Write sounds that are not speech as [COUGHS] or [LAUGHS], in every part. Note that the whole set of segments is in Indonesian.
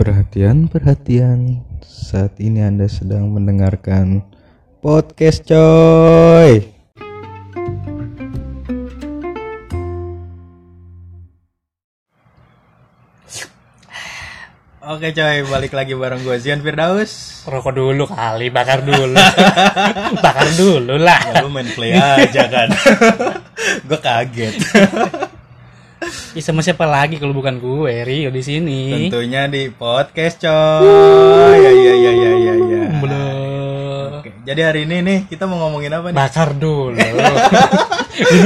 Perhatian, perhatian. Saat ini Anda sedang mendengarkan podcast coy. Oke coy, balik lagi bareng gue Zian Firdaus. Rokok dulu kali, bakar dulu. [LAUGHS] bakar dulu lah. Ya lu main play aja kan. [LAUGHS] gue kaget. [LAUGHS] Ih, sama siapa lagi kalau bukan gue, Rio di sini. Tentunya di podcast coy. Ya ya ya ya ya ya. Belum. Oke, jadi hari ini nih kita mau ngomongin apa nih? Bakar dulu. [LAUGHS]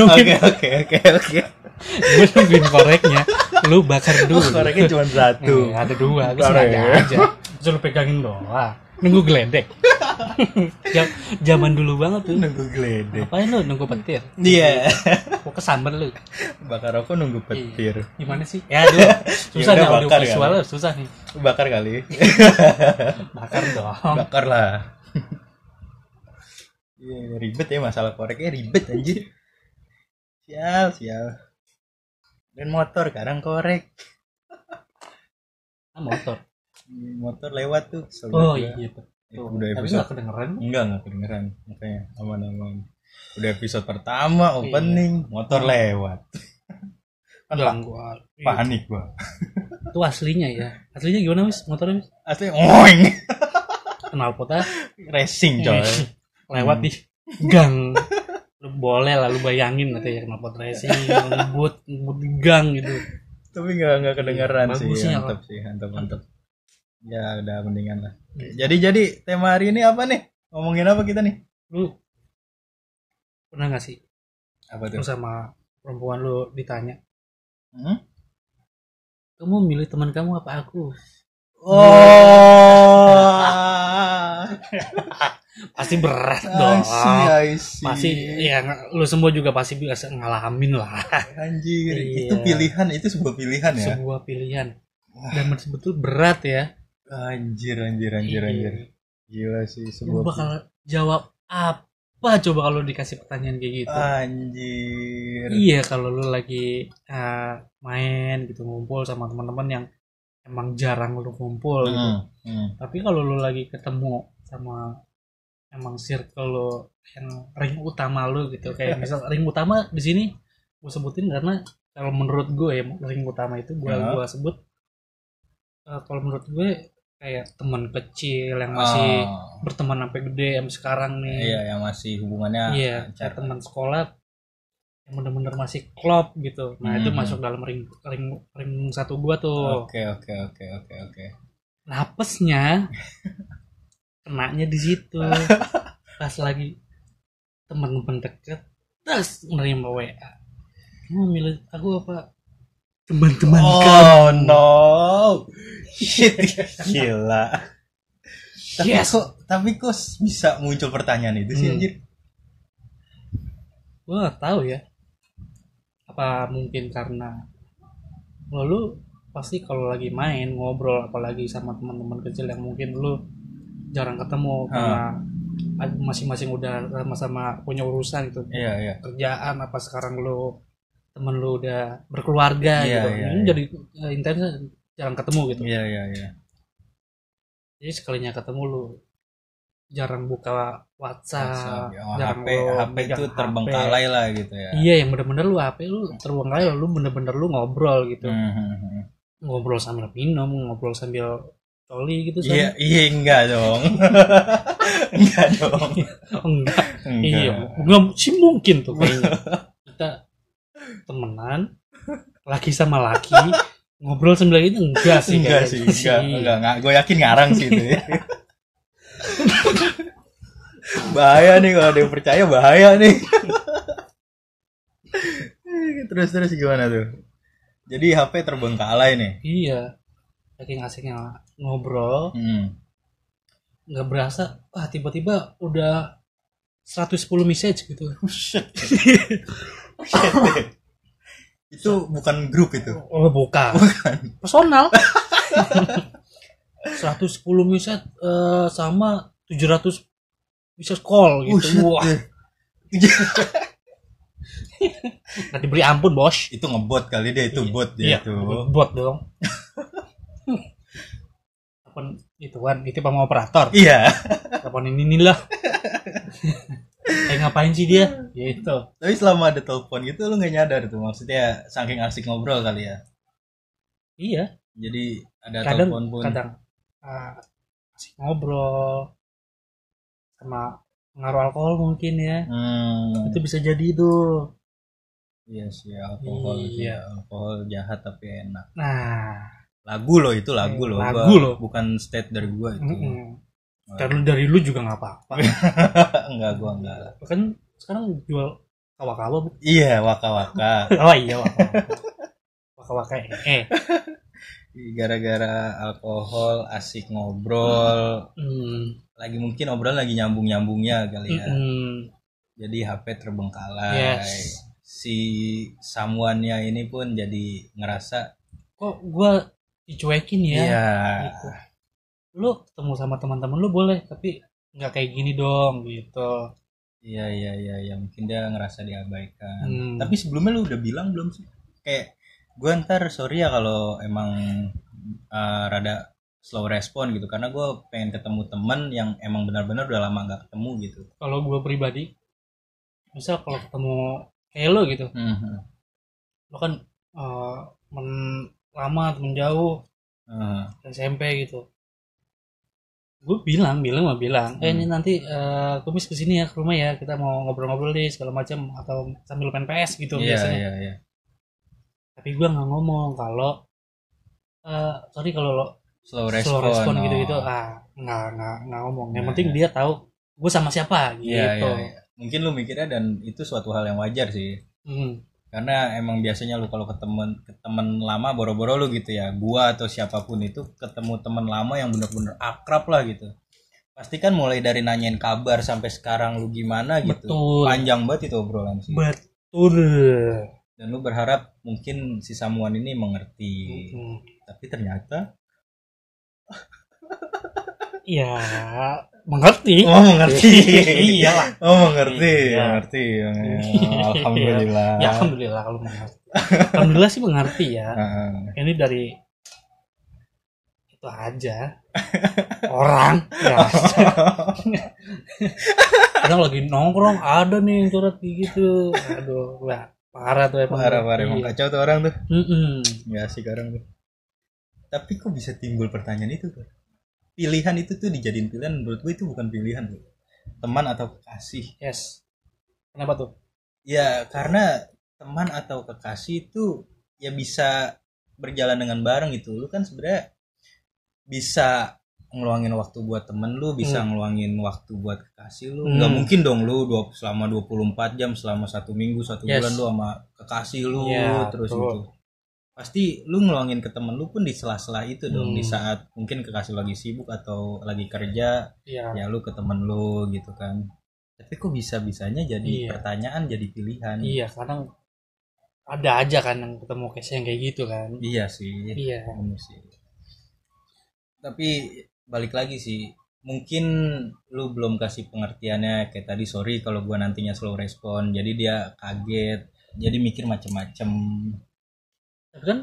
Oke oke oke oke. gue nungguin koreknya. Lu bakar dulu. Oh, koreknya cuma satu. Eh, ada dua, gue sengaja aja. Terus lu pegangin doang. Nunggu geledek. [LAUGHS] Jam- Zaman dulu banget tuh. Nunggu geledek. Ngapain lu nunggu petir? Iya. Kok kesambar lu? Bakar rokok nunggu petir. Gimana sih? Ya, aduh. Susah Ya udah, nih audio bakar visual kali. susah nih. Bakar kali. [LAUGHS] Bakar dong. Bakar lah. [LAUGHS] Iya, ribet ya masalah koreknya ribet anjir. Sial, sial. Dan motor kadang korek. Ah, motor. Motor lewat tuh. Oh gua. iya tuh. Eh, udah Tapi episode gak kedengeran. enggak enggak kedengeran makanya aman aman udah episode pertama Iya. opening motor lewat [LAUGHS] kan Ganggu. Iya. panik gua [LAUGHS] Itu aslinya ya. Aslinya gimana wis motornya wis? asli oing [LAUGHS] Kenal pota racing coy lewat di gang. Lu boleh lah lu bayangin nanti ya kenal pot racing, ngebut, ngebut di gang gitu. tapi nggak nggak kedengeran Iya, sih mantap sih mantap mantap ya udah mendingan lah jadi jadi tema hari ini apa nih ngomongin apa kita nih Lu pernah gak sih apa lu tuh sama perempuan lu ditanya, Hmm? kamu milih teman kamu apa aku? oh [LAUGHS] Pasti berat dong. Pasti ya lu semua juga pasti bisa ngalamin lah. anjir [LAUGHS] Iya. itu pilihan itu sebuah pilihan ya Sebuah pilihan. Dan betul berat ya. Anjir, anjir, anjir, Iya. anjir. Gila sih Lu sebuah bakal jawab apa coba kalau dikasih pertanyaan kayak gitu? anjir. Iya kalau lu lagi uh, main gitu ngumpul sama teman-teman yang emang jarang lu ngumpul gitu. Hmm, hmm. Tapi kalau lu lagi ketemu sama emang circle lu yang ring utama lu gitu kayak [LAUGHS] misal ring utama di sini gue sebutin karena kalau menurut gue ya ring utama itu gue Ya. gua sebut uh, kalau menurut gue kayak teman kecil yang masih Oh, berteman sampai gede sampai sekarang nih iya yang masih hubungannya Iya, kayak teman sekolah yang bener-bener masih klop gitu. Nah, itu Mhm. masuk dalam ring ring ring satu gua tuh. Oke, oke, oke, oke, oke. Napesnya [LAUGHS] kenanya di situ. Pas lagi teman-teman deket, terus nerima WA. Kamu milih aku apa? Teman-teman Oh kamu. no. Shit, gila. Tapi Yes. kok tapi kok bisa muncul pertanyaan itu sih Hmm. anjir? Gua nggak tahu ya. Apa mungkin karena lalu pasti kalau lagi main ngobrol apalagi sama teman-teman kecil yang mungkin lu jarang ketemu karena ad- masing-masing udah sama-sama punya urusan gitu Iya, iya. kerjaan apa sekarang lu temen lu udah berkeluarga Iya, gitu iya, ini iya. jadi eh, intens jarang ketemu gitu Iya, iya, iya. jadi sekalinya ketemu lu jarang buka WhatsApp, Oh, jarang HP, lu HP itu HP. terbengkalai lah gitu ya. Iya yang bener-bener lu HP lu terbengkalai lu bener-bener lu ngobrol gitu Hmm, hmm, ngobrol sambil minum ngobrol sambil coli gitu Iya, iya enggak dong. [LAUGHS] enggak dong. Enggak Enggak. iya enggak sih mungkin tuh kayaknya [LAUGHS] temenan laki sama laki ngobrol sambil itu enggak sih enggak sih, enggak, enggak, enggak. Gue yakin ngarang sih itu. ya. [LAUGHS] bahaya nih kalau ada yang percaya bahaya nih. terus terus gimana tuh? Jadi HP terbengkalai nih. iya saking asiknya ngobrol Hmm. nggak berasa ah tiba-tiba udah 110 message gitu. [LAUGHS] itu bukan grup itu. oh bukan. Personal. [LAUGHS] 110 message eh, sama 700 message call gitu. Buset wah. deh. nggak diberi ampun bos. Itu ngebot kali dia itu Iya. bot dia iya itu. bot dong. [LAUGHS] Telepon ituan itu sama operator. Iya. Telepon ini nih lah [LAUGHS] eh ngapain sih dia? Ya itu. Tapi selama ada telepon gitu lu nggak nyadar tuh. Maksudnya saking asik ngobrol kali ya. Iya. Jadi ada kadang telepon pun. kadang ah, asik ngobrol. Sama pengaruh alkohol mungkin ya. Hmm, itu bisa jadi tuh. Iya sih alkohol sih, Iya. alkohol jahat tapi enak. Nah. Lagu loh itu lagu loh. Lagu gua- loh. bukan state dari gua itu. Mm-mm. Dari dari lu juga nggak apa-apa. [LAUGHS] Enggak gua enggak kan sekarang jual kawa-kawa bu. Iya waka waka [LAUGHS] oh iya waka waka waka eh. Gara-gara alkohol asik ngobrol. Hmm. lagi mungkin obrolan lagi nyambung nyambungnya kali ya. Mm-mm. jadi HP terbengkalai. Yes. si samuannya ini pun jadi ngerasa kok gua dicuekin ya? Iya. Gitu. Lu ketemu sama teman-teman lu boleh tapi nggak kayak gini dong gitu. Iya iya iya ya, mungkin dia ngerasa diabaikan. Hmm. tapi sebelumnya lu udah bilang belum sih? Kayak gue ntar sorry ya kalau emang uh, rada slow respon gitu. Karena gue pengen ketemu teman yang emang benar-benar udah lama nggak ketemu gitu. Kalau gua pribadi misal kalau ketemu kayak lo gitu. Mhm. lo kan eh, temen lama temen jauh Mhm. SMP gitu gue bilang bilang mah bilang eh Hmm. ini nanti eh kumis ke sini ya ke rumah ya kita mau ngobrol-ngobrol nih segala macam atau sambil main PS gitu iya biasanya iya iya tapi gue nggak ngomong kalau eh sorry kalau lo slow slow respon, respon oh. gitu gitu ah nggak nggak nggak ngomong yang Nah, penting iya. dia tahu gue sama siapa gitu Iya, iya. mungkin lu mikirnya dan itu suatu hal yang wajar sih Hmm. Karena emang biasanya lu kalau ketemu ke temen lama boro-boro lu gitu ya. Gua atau siapa pun itu ketemu temen lama yang bener-bener akrab lah gitu. Pasti kan mulai dari nanyain kabar sampai sekarang lu gimana gitu. Betul. panjang banget itu obrolan sih. Betul. Dan lu berharap mungkin si samuan ini mengerti. Tapi ternyata ya mengerti. Oh mengerti. [LAUGHS] Iyalah. Oh mengerti Iya. mengerti. Alhamdulillah. Ya alhamdulillah kalau mengerti. Alhamdulillah sih mengerti ya. [LAUGHS] Ini dari itu aja. Orang. [LAUGHS] Ya kadang lagi nongkrong ada nih yang curhat gitu. Aduh wah parah tuh emang. Parah parah. Emang Iya. kacau tuh orang tuh. Mm-mm. nggak asik orang tuh. Tapi kok bisa timbul pertanyaan itu tuh pilihan itu tuh dijadiin pilihan menurut gue itu bukan pilihan tuh teman atau kekasih yes kenapa tuh ya karena teman atau kekasih itu ya bisa berjalan dengan bareng gitu lu kan sebenarnya bisa ngeluangin waktu buat temen lu bisa Hmm. ngeluangin waktu buat kekasih lu Hmm. nggak mungkin dong lu dua, selama 24 jam selama satu minggu satu Yes. bulan lu sama kekasih lu Iya, terus betul. gitu pasti lu ngeluangin ke temen lu pun di sela-sela itu dong Hmm. di saat mungkin kekasih lagi sibuk atau lagi kerja ya ya lu ke temen lu gitu kan tapi kok bisa bisanya jadi Iya. pertanyaan jadi pilihan iya kadang ada aja kan yang ketemu case yang kayak gitu kan iya sih iya Bener sih. Tapi balik lagi sih, mungkin lu belum kasih pengertiannya kayak tadi sorry kalau gua nantinya slow respon, jadi dia kaget, jadi mikir macem-macem. Tapi kan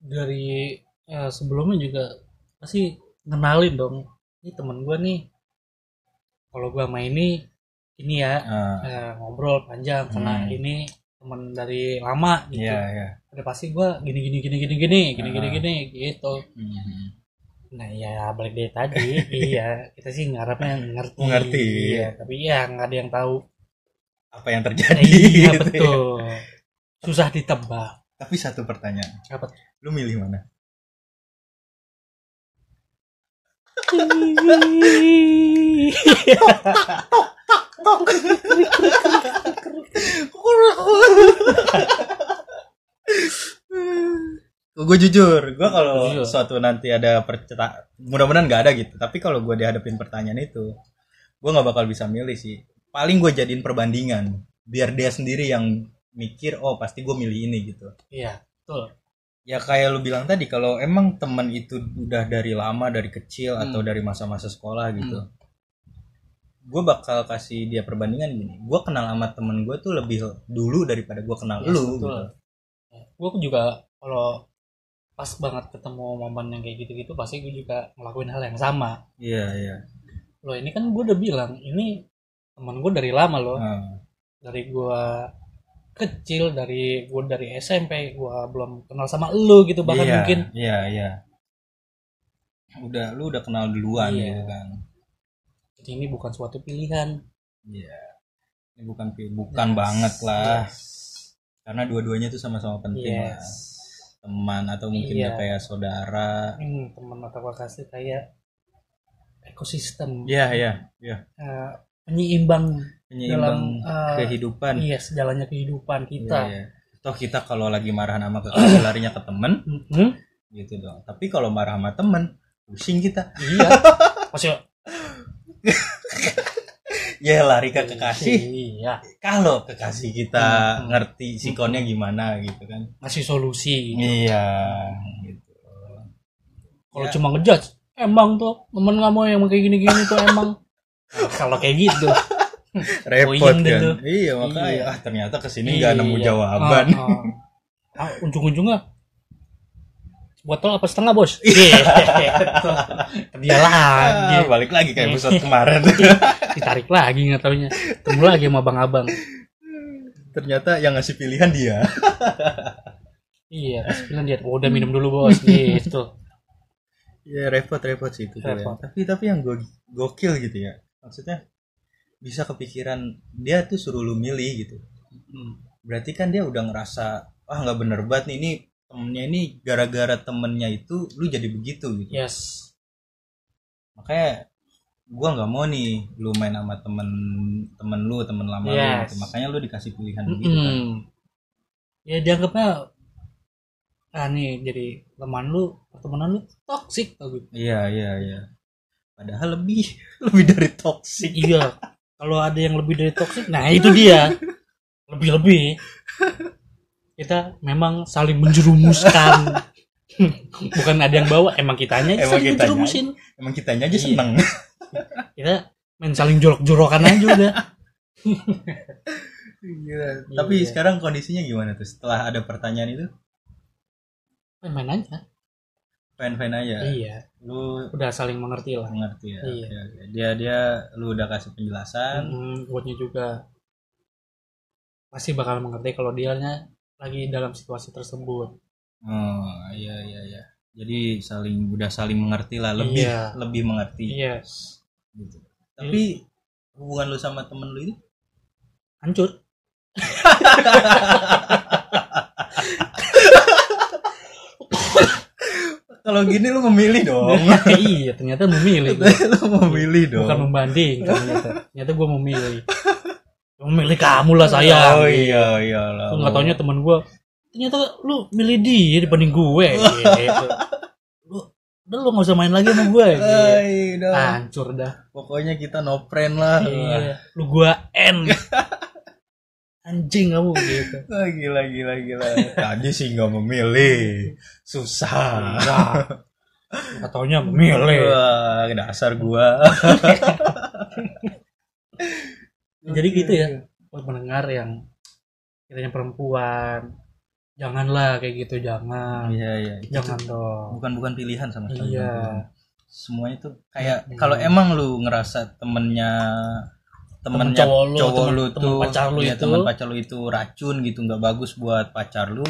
dari eh, sebelumnya juga pasti ngenalin dong ini temen gue nih kalau gue sama ini ini ya Ah, eh, ngobrol panjang karena Hmm. ini temen dari lama gitu Iya iya. udah pasti gue gini gini gini gini gini gini gini Ah. gini gitu Mhm. nah ya balik dari tadi [LAUGHS] iya kita sih ngarapnya ngerti Mengerti. iya tapi ya nggak ada yang tahu Apa yang terjadi? iya gitu ya. betul susah ditebak Tapi satu pertanyaan, apa lu milih mana? gue jujur, gue kalau suatu nanti ada perceta, mudah-mudahan nggak ada gitu. Tapi kalau gue dihadapin pertanyaan itu, gue nggak bakal bisa milih sih. Paling gue jadiin perbandingan, biar dia sendiri yang mikir, oh pasti gue milih ini gitu. iya betul Ya kayak lu bilang tadi, kalau emang temen itu udah dari lama, dari kecil Hmm. atau dari masa-masa sekolah gitu, gue bakal kasih dia perbandingan gini. Gue kenal sama temen gue tuh lebih dulu daripada gue kenal Yes, lu. betul. Gitu. gue juga kalau pas banget ketemu momen yang kayak gitu-gitu pasti gue juga ngelakuin hal yang sama iya iya loh ini kan gue udah bilang ini teman gue dari lama loh Ah, dari gue kecil dari gue dari SMP gue belum kenal sama lu gitu bahkan iya, mungkin. iya iya. Udah lu udah kenal duluan Iya. gitu kan. Jadi ini bukan suatu pilihan. Iya. Ini bukan bukan banget lah. Yes. karena dua-duanya tuh sama-sama penting lah. Yes. teman atau mungkin Iya. kayak saudara. Hmm, teman atau kasih kayak ekosistem. Iya iya iya. Eh, penyeimbang dalam, eh, kehidupan. yes jalannya kehidupan kita. Iya, iya. toh kita kalau lagi marah sama kekasih [COUGHS] larinya ke temen Mhm. gitu dong. Tapi kalau marah sama temen pusing kita. Iya. [LAUGHS] Maksudnya [LAUGHS] ya lari ke kekasih. Iya. Kalau kekasih kita Hmm. ngerti sikonnya gimana gitu kan. Ngasih solusi. Iya gitu. Kalau Ya. cuma ngejudge emang tuh. Temen kamu yang kayak gini-gini tuh emang. Nah, [LAUGHS] kalau kayak gitu [LAUGHS] repot kan tuh. iya makanya Iya. ah ternyata ke sini nggak nemu Iya. jawaban Ah, ah. Ah, ujung-ujungnya botol apa setengah bos Gitu. [LAUGHS] [LAUGHS] dia lagi Ah, balik lagi kayak episode Iya. kemarin ditarik lagi nggak taunya ketemu lagi sama abang-abang ternyata yang ngasih pilihan dia iya pas bilang dia "Oh, udah minum dulu bos gitu ya repot repot sih itu. Repot. tapi tapi yang go gokil gitu ya maksudnya bisa kepikiran dia tuh suruh lu milih gitu Hmm. berarti kan dia udah ngerasa ah nggak bener banget nih ini temennya ini gara-gara temennya itu lu jadi begitu gitu yes makanya gua nggak mau nih lu main sama temen temen lu temen lama lu Yes. gitu. makanya lu dikasih pilihan begitu kan Mm-mm. ya dianggapnya ah nih jadi teman lu pertemanan lu toksik tau gitu iya iya iya padahal lebih [LAUGHS] lebih dari toksik iya kalau ada yang lebih dari toksik nah itu dia. Lebih lebih kita memang saling menjerumuskan. [LAUGHS] Bukan ada yang bawa emang kitanya aja Emang saling kitanya menjerumusin. emang kitanya aja Iya. seneng. [LAUGHS] Kita main saling jorok-jorokan aja udah. Tapi Iya. sekarang kondisinya gimana tuh? Setelah ada pertanyaan itu? Main-main aja fine fine aja. Iya. Lu udah saling mengerti lah. Mengerti ya. Iya. Oke, oke. dia dia lu udah kasih penjelasan. Mm, buatnya juga pasti bakal mengerti kalau dia lagi dalam situasi tersebut. Oh iya iya iya. Jadi saling udah saling mengerti lah. Lebih Iya. lebih mengerti. Iya gitu. Tapi hubungan lu sama temen lu itu hancur [LAUGHS] kalau gini lu memilih dong. [LAUGHS] Iya ternyata memilih lu memilih dong. bukan membanding ternyata. Ternyata gue memilih. Memilih kamu lah sayang. Oh iya iya lah. Nggak taunya teman gue ternyata lu milih dia dibanding gue. Gitu. [LAUGHS] lu udah lu nggak usah main lagi sama gue gitu. Hancur dah. Pokoknya kita no friend lah. Iya lu gua N [LAUGHS] anjing kamu gitu. Wah, gila gila gila. Tadi sih nggak memilih susah. Enggak nggak taunya memilih Wah, dasar gua. [LAUGHS] Jadi gitu ya buat pendengar yang kitanya perempuan janganlah kayak gitu jangan. Iya iya. Itu jangan dong. bukan bukan pilihan sama sekali. Iya. semuanya tuh kayak Hmm. kalau emang lu ngerasa temennya Temen temennya cowok lu, cowok temen- lu temen tuh pacar lu iya, itu. temen pacar lu itu racun gitu nggak bagus buat pacar lu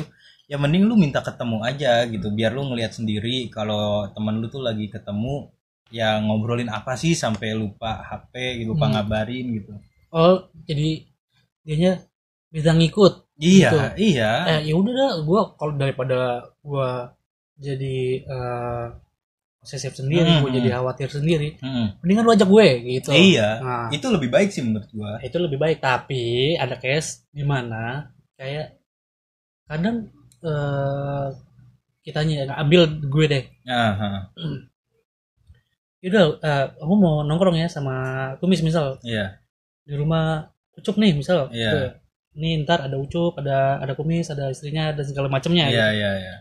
ya mending lu minta ketemu aja gitu biar lu ngelihat sendiri kalau temen lu tuh lagi ketemu ya ngobrolin apa sih sampai lupa HP lupa Hmm. ngabarin gitu oh jadi dianya bisa ngikut iya Gitu. iya eh ya udah dah gue kalau daripada gua jadi eh posesif sendiri Hmm, gue hmm. jadi khawatir sendiri Mm. mendingan lu ajak gue gitu iya nah itu lebih baik sih menurut gua itu lebih baik tapi ada case di mana kayak kadang eh kitanya ambil gue deh Aha, [CLEARS THROAT] Yaudah, eh, aku mau nongkrong ya sama kumis misal iya di rumah ucup nih misal. Iya. Tuh. Ini ntar ada ucup, ada ada kumis, ada istrinya, dan segala macamnya. iya iya iya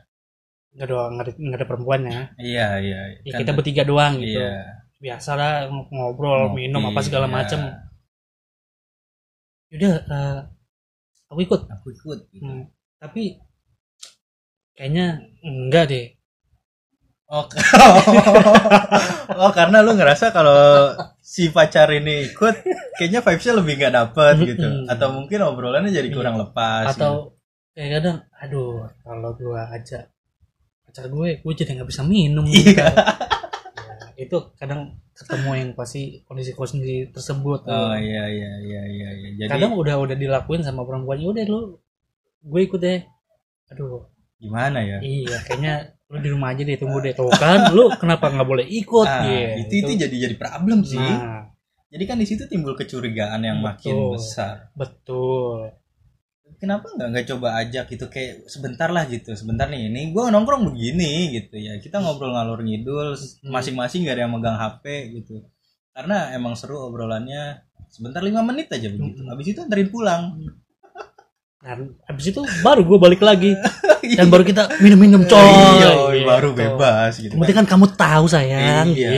Nggak doang, nggak ada, ada perempuannya. iya iya Ya, Kan- kita bertiga doang gitu. iya Biasa lah ng- ngobrol, Ngopi, minum apa segala iya. macem. Yaudah, eh, aku ikut. aku ikut gitu. Hmm, Tapi kayaknya enggak deh. Oh, [LAUGHS] oh karena lu ngerasa kalau si pacar ini ikut, kayaknya vibesnya lebih nggak dapet gitu, atau mungkin obrolannya jadi kurang lepas. gitu. atau kayak kadang aduh kalau gue ajak pacar gue gue jadi nggak bisa minum [LAUGHS] Iya. gitu. Ya, itu kadang ketemu yang pasti kondisi-kondisi tersebut Oh iya iya iya iya. iya. Jadi kadang udah udah dilakuin sama perempuan udah lu gue ikut deh aduh gimana ya? iya kayaknya lu di rumah aja deh tunggu deh tuh kan lu kenapa nggak boleh ikut Ah, Iya, itu itu jadi jadi problem sih. nah Jadi kan di situ timbul kecurigaan yang makin Betul. besar. betul Kenapa nggak nggak coba ajak gitu kayak sebentar lah gitu, sebentar nih ini gue nongkrong begini gitu ya. Kita ngobrol ngalur ngidul, masing-masing gak ada yang megang HP gitu. Karena emang seru obrolannya sebentar lima menit aja begitu. Habis itu anterin pulang. Dan habis itu baru gue balik lagi [LAUGHS] dan baru kita minum-minum coy Iya, Gitu. baru bebas gitu. Penting kan kamu tahu sayang Iya.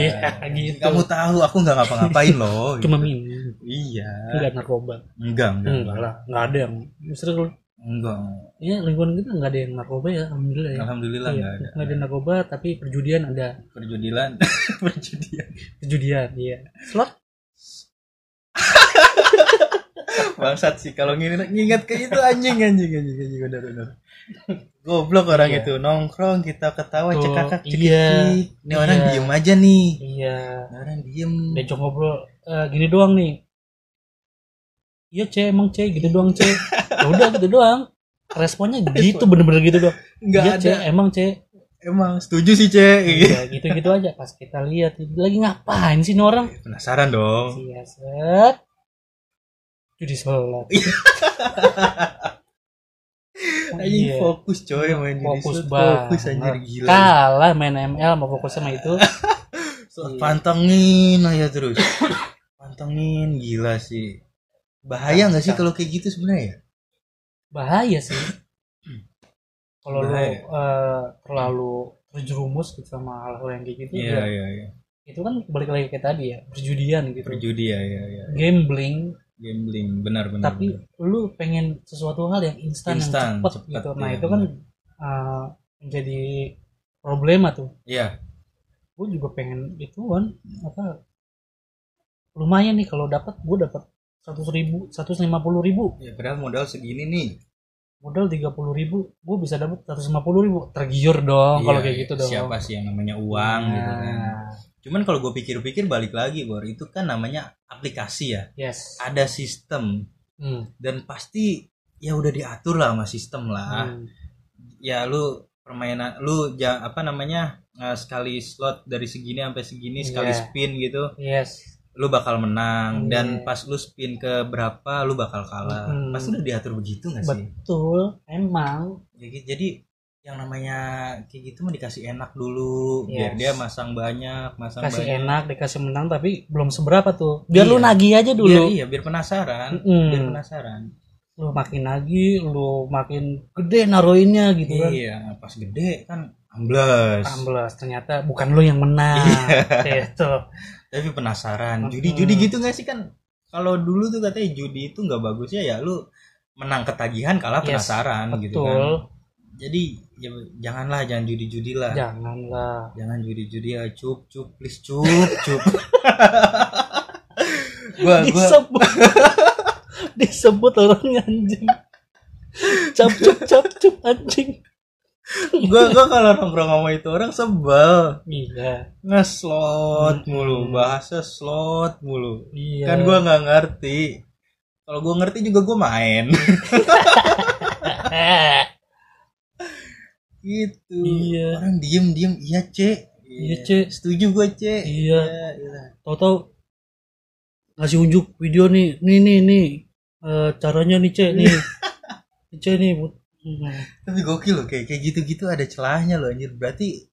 gitu Kamu tahu aku nggak ngapa-ngapain loh. [LAUGHS] cuma gitu. minum Iya. enggak narkoba Enggak, enggak. enggak lah nggak ada yang kalau Enggak. ya lingkungan kita nggak ada yang narkoba ya alhamdulillah ya Alhamdulillah Iya, enggak ada. nggak ada narkoba tapi perjudian ada Perjudian. [LAUGHS] Perjudian. perjudian iya slot Bangsat sih kalau nginget, nginget ke itu anjing anjing anjing anjing benar benar. Goblok orang Iya. itu nongkrong kita ketawa Tuh, cekakak cekik. iya. Ini orang Iya. diem aja nih. iya Ini orang diem. diajak ngobrol eh, gini doang nih iya ce emang ce gitu doang ce ya udah gitu doang responnya [LAUGHS] gitu bener-bener gitu doang Enggak iya ada. emang ce Emang setuju sih, Cek. Iya, gitu-gitu aja pas kita lihat lagi ngapain sih orang Penasaran dong. Iya, set. Judi sholat. [LAUGHS] Anjing Iya. fokus coy main Fokus banget. Fokus anjir gila. Kalah main ML mau fokus sama itu. [LAUGHS] Slot Pantengin aja terus. Pantengin gila sih. Bahaya nggak sih kalau kayak gitu sebenarnya? Bahaya sih. [CLEARS THROAT] Kalau lu eh, terlalu terjerumus gitu sama hal-hal yang kayak gitu, Iya ya, iya iya. itu kan balik lagi kayak tadi ya, perjudian gitu. Perjudi ya ya ya. Gambling, Gambling benar benar. tapi benar. lu pengen sesuatu hal yang instan, Instan, yang cepet, cepet, gitu. Nah, iya, itu kan eh, menjadi problema tuh. Iya. gue juga pengen itu kan apa lumayan nih kalau dapat gue dapat seratus ribu seratus lima puluh ribu Ya padahal modal segini nih. modal tiga puluh ribu gue bisa dapat seratus lima puluh ribu tergiur dong kalau Iya, kayak gitu dong Siapa sih yang namanya uang gitu kan. Cuman kalau gue pikir-pikir balik lagi, Bor, itu kan namanya aplikasi ya. yes Ada sistem hmm. dan pasti ya udah diatur lah sama sistem lah. hmm. Ya lu permainan lu ja, apa namanya? eh, sekali slot dari segini sampai segini sekali Iya. spin gitu, yes lu bakal menang Iya. dan pas lu spin ke berapa lu bakal kalah. Hmm. Pasti udah diatur begitu gak sih? betul emang Jadi, jadi yang namanya kayak gitu mah dikasih enak dulu biar Yes. dia masang banyak, masang kasih banyak. enak dikasih menang tapi belum seberapa tuh biar lu Iya. nagih aja Biar dulu iya, biar penasaran. Mm-mm. Biar penasaran. lu makin nagih lu makin gede naruhinnya gitu kan Iya, pas gede kan ambles. 16 ternyata bukan lu yang menang Iya. [LAUGHS] gitu Tapi penasaran. Mm-mm. Judi-judi gitu gak sih kan? Kalau dulu tuh katanya judi itu nggak bagusnya ya lu menang ketagihan kalah Yes, penasaran gitu kan. Jadi ya, janganlah jangan judi-judi lah. janganlah. Jangan judi-judi ya cup cup please cup cup. [LAUGHS] gua gua. Disebut. [LAUGHS] Disebut orangnya anjing. Cap cap cap cap anjing. Gua gua kalau nongkrong sama itu orang sebel. Iya. Ngeslot mulu Hmm. bahasa slot mulu. Iya. Kan gua nggak ngerti. Kalau gua ngerti juga gua main [LAUGHS] gitu. Iya. orang diem diem. Iya cek. Iya, Cek. setuju gua cek. Iya. iya. tahu-tahu ngasih unjuk video nih. Nih nih nih. Eh, caranya nih cek nih. Nih, [LAUGHS] cek nih. Tapi gokil loh kayak kayak gitu gitu ada celahnya loh anjir. Berarti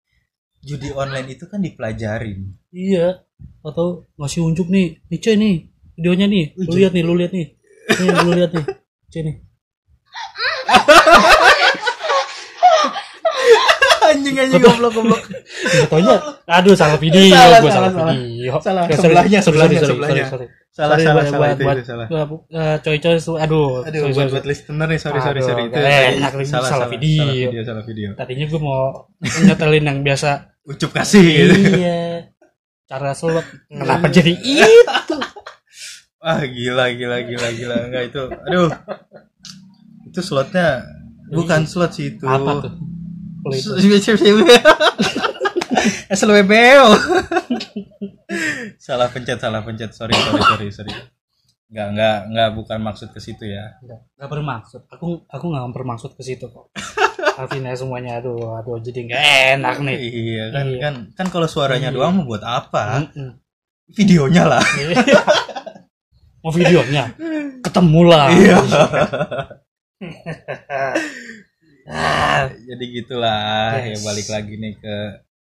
judi online itu kan dipelajarin. Iya. Atau ngasih unjuk nih. Nih cek nih. Videonya nih. Lu lihat nih lu lihat nih. Nih lu lihat nih. Cek nih [LAUGHS] anjing anjing goblok. goblok taunya, [LAUGHS] aduh salah video, Salah, gue salah, salah, salah. video. Salah, Ya, sebelahnya, sebelahnya, sebelahnya. salah salah salah buat- itu, buat- itu salah. Eh, bu- eh, coy-coy, su- aduh, aduh sorry, buat buat listener nih sorry sorry sorry itu enak, ini salah video. salah video salah video. Tadinya gue mau nyetelin yang biasa. Ucup kasih gitu. iya. Cara slot kenapa jadi itu? Ah gila gila gila gila. Enggak itu aduh. Itu slotnya bukan slot sih itu. Apa tuh Kalau itu. SLWBO [LAUGHS] salah pencet salah pencet sorry sorry sorry sorry nggak nggak nggak bukan maksud ke situ ya Nggak, nggak bermaksud. Aku aku nggak bermaksud ke situ kok. Artinya semuanya aduh aduh jadi nggak enak nih. iya kan Iya. kan kan kalau suaranya Iya. doang mau buat apa Mm-mm. videonya lah Mau videonya [LAUGHS] ketemu lah. Iya. [LAUGHS] Ah, jadi gitulah ya Yes. balik lagi nih ke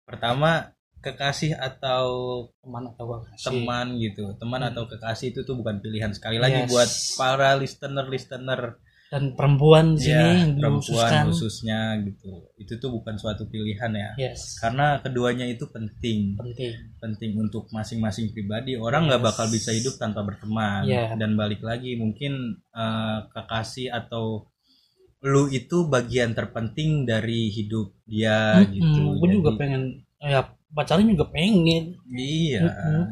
pertama kekasih atau teman atau kasih. teman gitu teman Hmm. atau kekasih itu tuh bukan pilihan sekali lagi Yes. buat para listener listener dan perempuan di sini ya yang perempuan khususnya gitu itu tuh bukan suatu pilihan ya Yes. karena keduanya itu penting Penting. penting untuk masing-masing pribadi orang nggak Yes. bakal bisa hidup tanpa berteman Yeah. dan balik lagi mungkin eh, kekasih atau lu itu bagian terpenting dari hidup dia gitu Gue juga pengen ya pacarnya juga pengen. iya Mm-mm.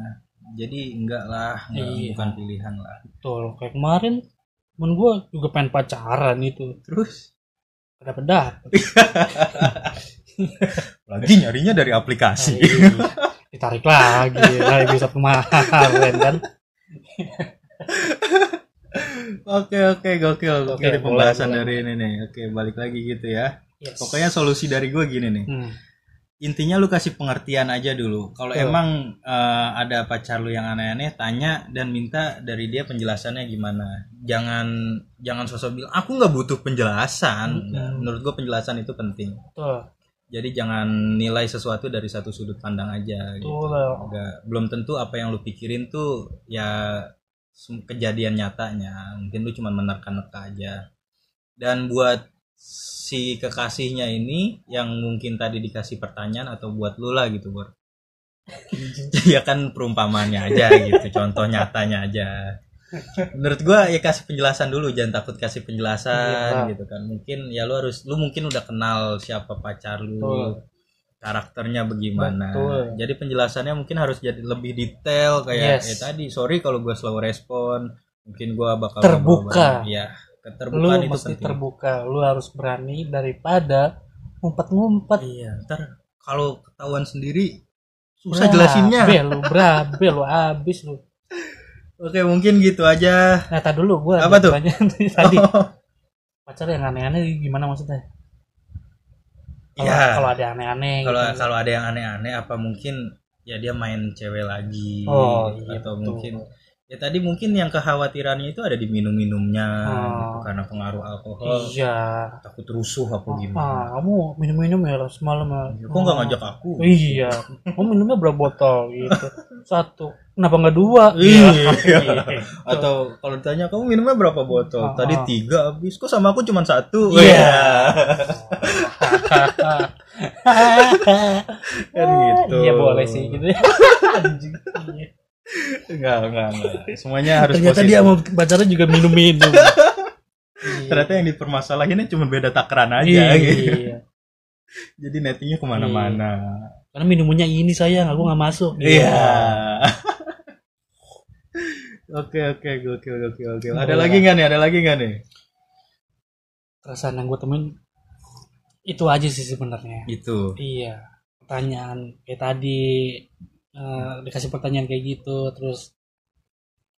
jadi enggak lah enggak, Iya. bukan pilihan lah Betul. Kayak kemarin temen gue juga pengen pacaran itu. terus Dapet dapet. [LAUGHS] lagi nyarinya dari aplikasi Iya. Ditarik lagi. Nah, bisa kemarin kan. [LAUGHS] Oke oke gokil Oke, gokil boleh, pembahasan boleh, dari ini nih. Oke balik lagi gitu ya. Yes. Pokoknya solusi dari gue gini nih. Hmm. Intinya lu kasih pengertian aja dulu. Kalau emang eh, ada pacar lu yang aneh-aneh, tanya dan minta dari dia penjelasannya gimana. Jangan jangan sosok bilang aku nggak butuh penjelasan. Nggak. Menurut gue penjelasan itu penting. Betul. Jadi jangan nilai sesuatu dari satu sudut pandang aja. Gitu. Betul. Nggak- belum tentu apa yang lu pikirin tuh ya kejadian nyatanya. Mungkin lu cuma menerka-nerka aja. Dan buat si kekasihnya ini yang mungkin tadi dikasih pertanyaan atau buat lu lah gitu Bor. [LAUGHS] Ya kan perumpamannya aja gitu contoh nyatanya aja. Menurut gua ya kasih penjelasan dulu jangan takut kasih penjelasan Iya. gitu kan. Mungkin ya lu harus lu mungkin udah kenal siapa pacar lu. Betul. Karakternya bagaimana Betul. jadi penjelasannya mungkin harus jadi lebih detail kayak Yes. eh tadi sorry kalau gua slow respon mungkin gua bakal Terbuka. ya Lu keterbukaan itu mesti penting terbuka. Lu harus berani daripada ngumpet-ngumpet. iya ntar kalau ketahuan sendiri susah jelasinnya Berabe lu, berabe lu abis lu. oke mungkin gitu aja Nah, tadi dulu gua Apa tuh? [LAUGHS] tadi. Pacar yang aneh-aneh gimana maksudnya? Kalau Iya. kalau ada aneh-aneh kalau gitu. kalau ada yang aneh-aneh apa mungkin ya dia main cewek lagi Oh, gitu. iya, atau betul. mungkin ya tadi mungkin yang kekhawatirannya itu ada di minum-minumnya Oh. gitu, karena pengaruh alkohol Iya. takut rusuh apa gimana Ah, kamu minum-minum ya semalam ya. kok nggak ngajak aku Iya. Kamu minumnya berapa botol gitu? [LAUGHS] Satu. Kenapa nggak dua? Iya. Gitu. [LAUGHS] atau kalau ditanya kamu minumnya berapa botol Ah, tadi tiga habis kok sama aku cuma satu Iya. [LAUGHS] kan gitu Iya boleh sih gitu. [LAUGHS] Anjing. Iya. enggak enggak enggak semuanya harus Ternyata positif. dia sama pacarnya juga minum-minum. ternyata yang dipermasalahinnya cuma beda takaran aja gitu. Iya. jadi nettingnya ke mana-mana Karena minumnya ini sayang, aku nggak masuk. iya oke oke gokil gokil gokil ada Boleh lagi nggak nih? Ada lagi nggak nih? Perasaan yang gue temuin itu aja sih sebenarnya. itu. Iya. Pertanyaan kayak tadi eh, dikasih pertanyaan kayak gitu, terus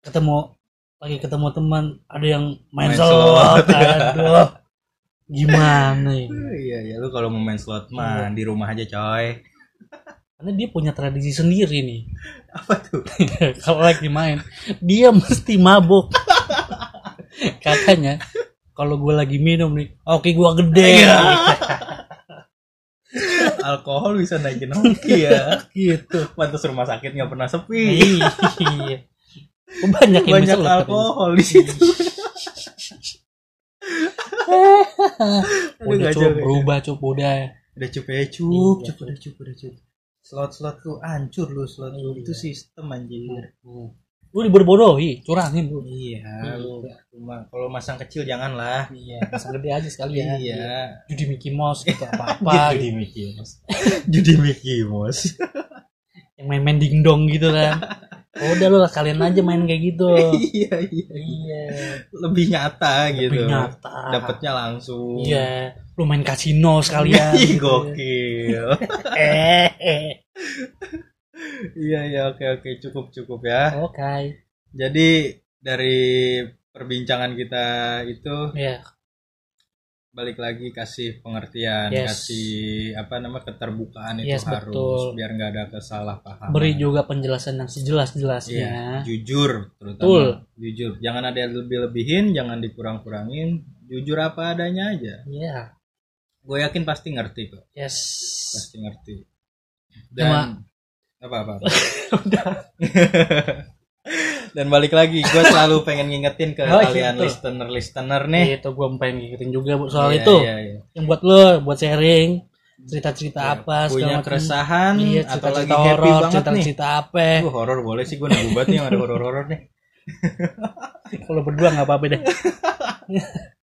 ketemu lagi ketemu teman ada yang main, Main slot, slot. aduh gimana iya ya lu kalau mau main slot mah di rumah aja coy karena dia punya tradisi sendiri nih. [LAUGHS] Apa tuh? [LAUGHS] Kalau lagi main dia mesti mabuk. [LAUGHS] Katanya kalau gue lagi minum nih oke gue gede. Iya. alkohol bisa naikin hoki ya. Gitu. Pantas rumah sakit nggak pernah sepi. Iya. Banyak yang banyak alkohol di situ. Aduh, udah cup gajah. berubah cup udah. Udah cup ya cup Iya, cup udah cup udah cup slot slot lu hancur lu slot lu Iya. itu sistem anjir. Hmm. lu dibodoh-bodohi curangin lu iya lu cuma kalau masang kecil janganlah. Iya masa gede aja sekalian iya. Judi Mickey Mouse gitu apa apa [LAUGHS] judi Mickey Mouse. [LAUGHS] Judi Mickey Mouse. Yang main-main dingdong gitu kan [LAUGHS] oh, udah lu lah kalian aja main kayak gitu. [LAUGHS] Iya iya. Iya. Lebih nyata gitu. lebih nyata. Dapatnya langsung. Iya. Lu main kasino sekalian Ih, gitu. gokil. [LAUGHS] Eh. Iya iya oke oke. Cukup cukup ya. Oke. Jadi dari perbincangan kita itu ya balik lagi kasih pengertian Yes. kasih apa nama keterbukaan itu Yes, harus betul. biar nggak ada kesalahpahaman. Beri juga penjelasan yang sejelas Iya, jelasnya jujur terutama Betul. jujur. Jangan ada yang lebih-lebihin jangan dikurang-kurangin. Jujur apa adanya aja. Iya. Gue yakin pasti ngerti kok. Yes. Pasti ngerti. Cuma- dan apa apa, apa. Dan balik lagi gue selalu pengen ngingetin ke [LAUGHS] Oh, kalian gitu. listener listener nih. Itu gue pengen ngikutin juga Bu, soal Iya, itu. iya, iya. yang buat lo buat sharing cerita-cerita Iya, apa punya keresahan iya, atau lagi cerita-cerita happy banget nih. cerita-cerita apa. Duh, horor boleh sih gue nunggu banget nih yang ada horor-horor nih. [LAUGHS] Kalau berdua nggak apa-apa deh [LAUGHS]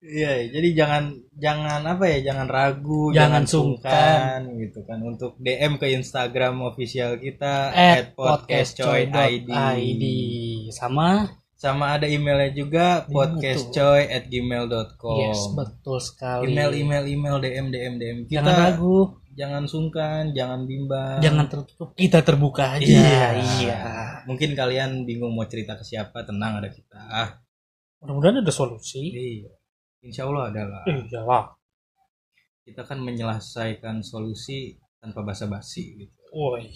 Iya, jadi jangan jangan apa ya, jangan ragu, Jangan sungkan gitu kan untuk DM ke Instagram official kita at @podcastcoy.id. podcastcoy.id sama Sama ada emailnya juga Gimana podcastcoy@gmail.com. yes betul sekali Email email email DM DM DM kita jangan ragu jangan sungkan, jangan bimbang. jangan tertutup kita terbuka aja Iya. iya Mungkin kalian bingung mau cerita ke siapa, tenang ada kita. Ah, mudah-mudahan ada solusi iya. Insya Allah adalah. iya lah kita kan menyelesaikan solusi tanpa basa-basi gitu. Wih.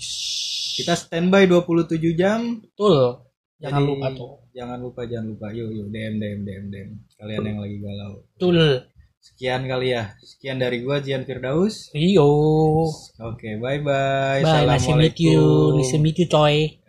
Kita standby 27 jam. betul jangan Jadi, lupa tuh Jangan lupa, jangan lupa. Yuk, yuk DM DM DM DM. Kalian yang lagi galau. betul Sekian kali ya. Sekian dari gua Jian Firdaus. Rio Oke, bye bye. bye nice to meet you nice to meet you coy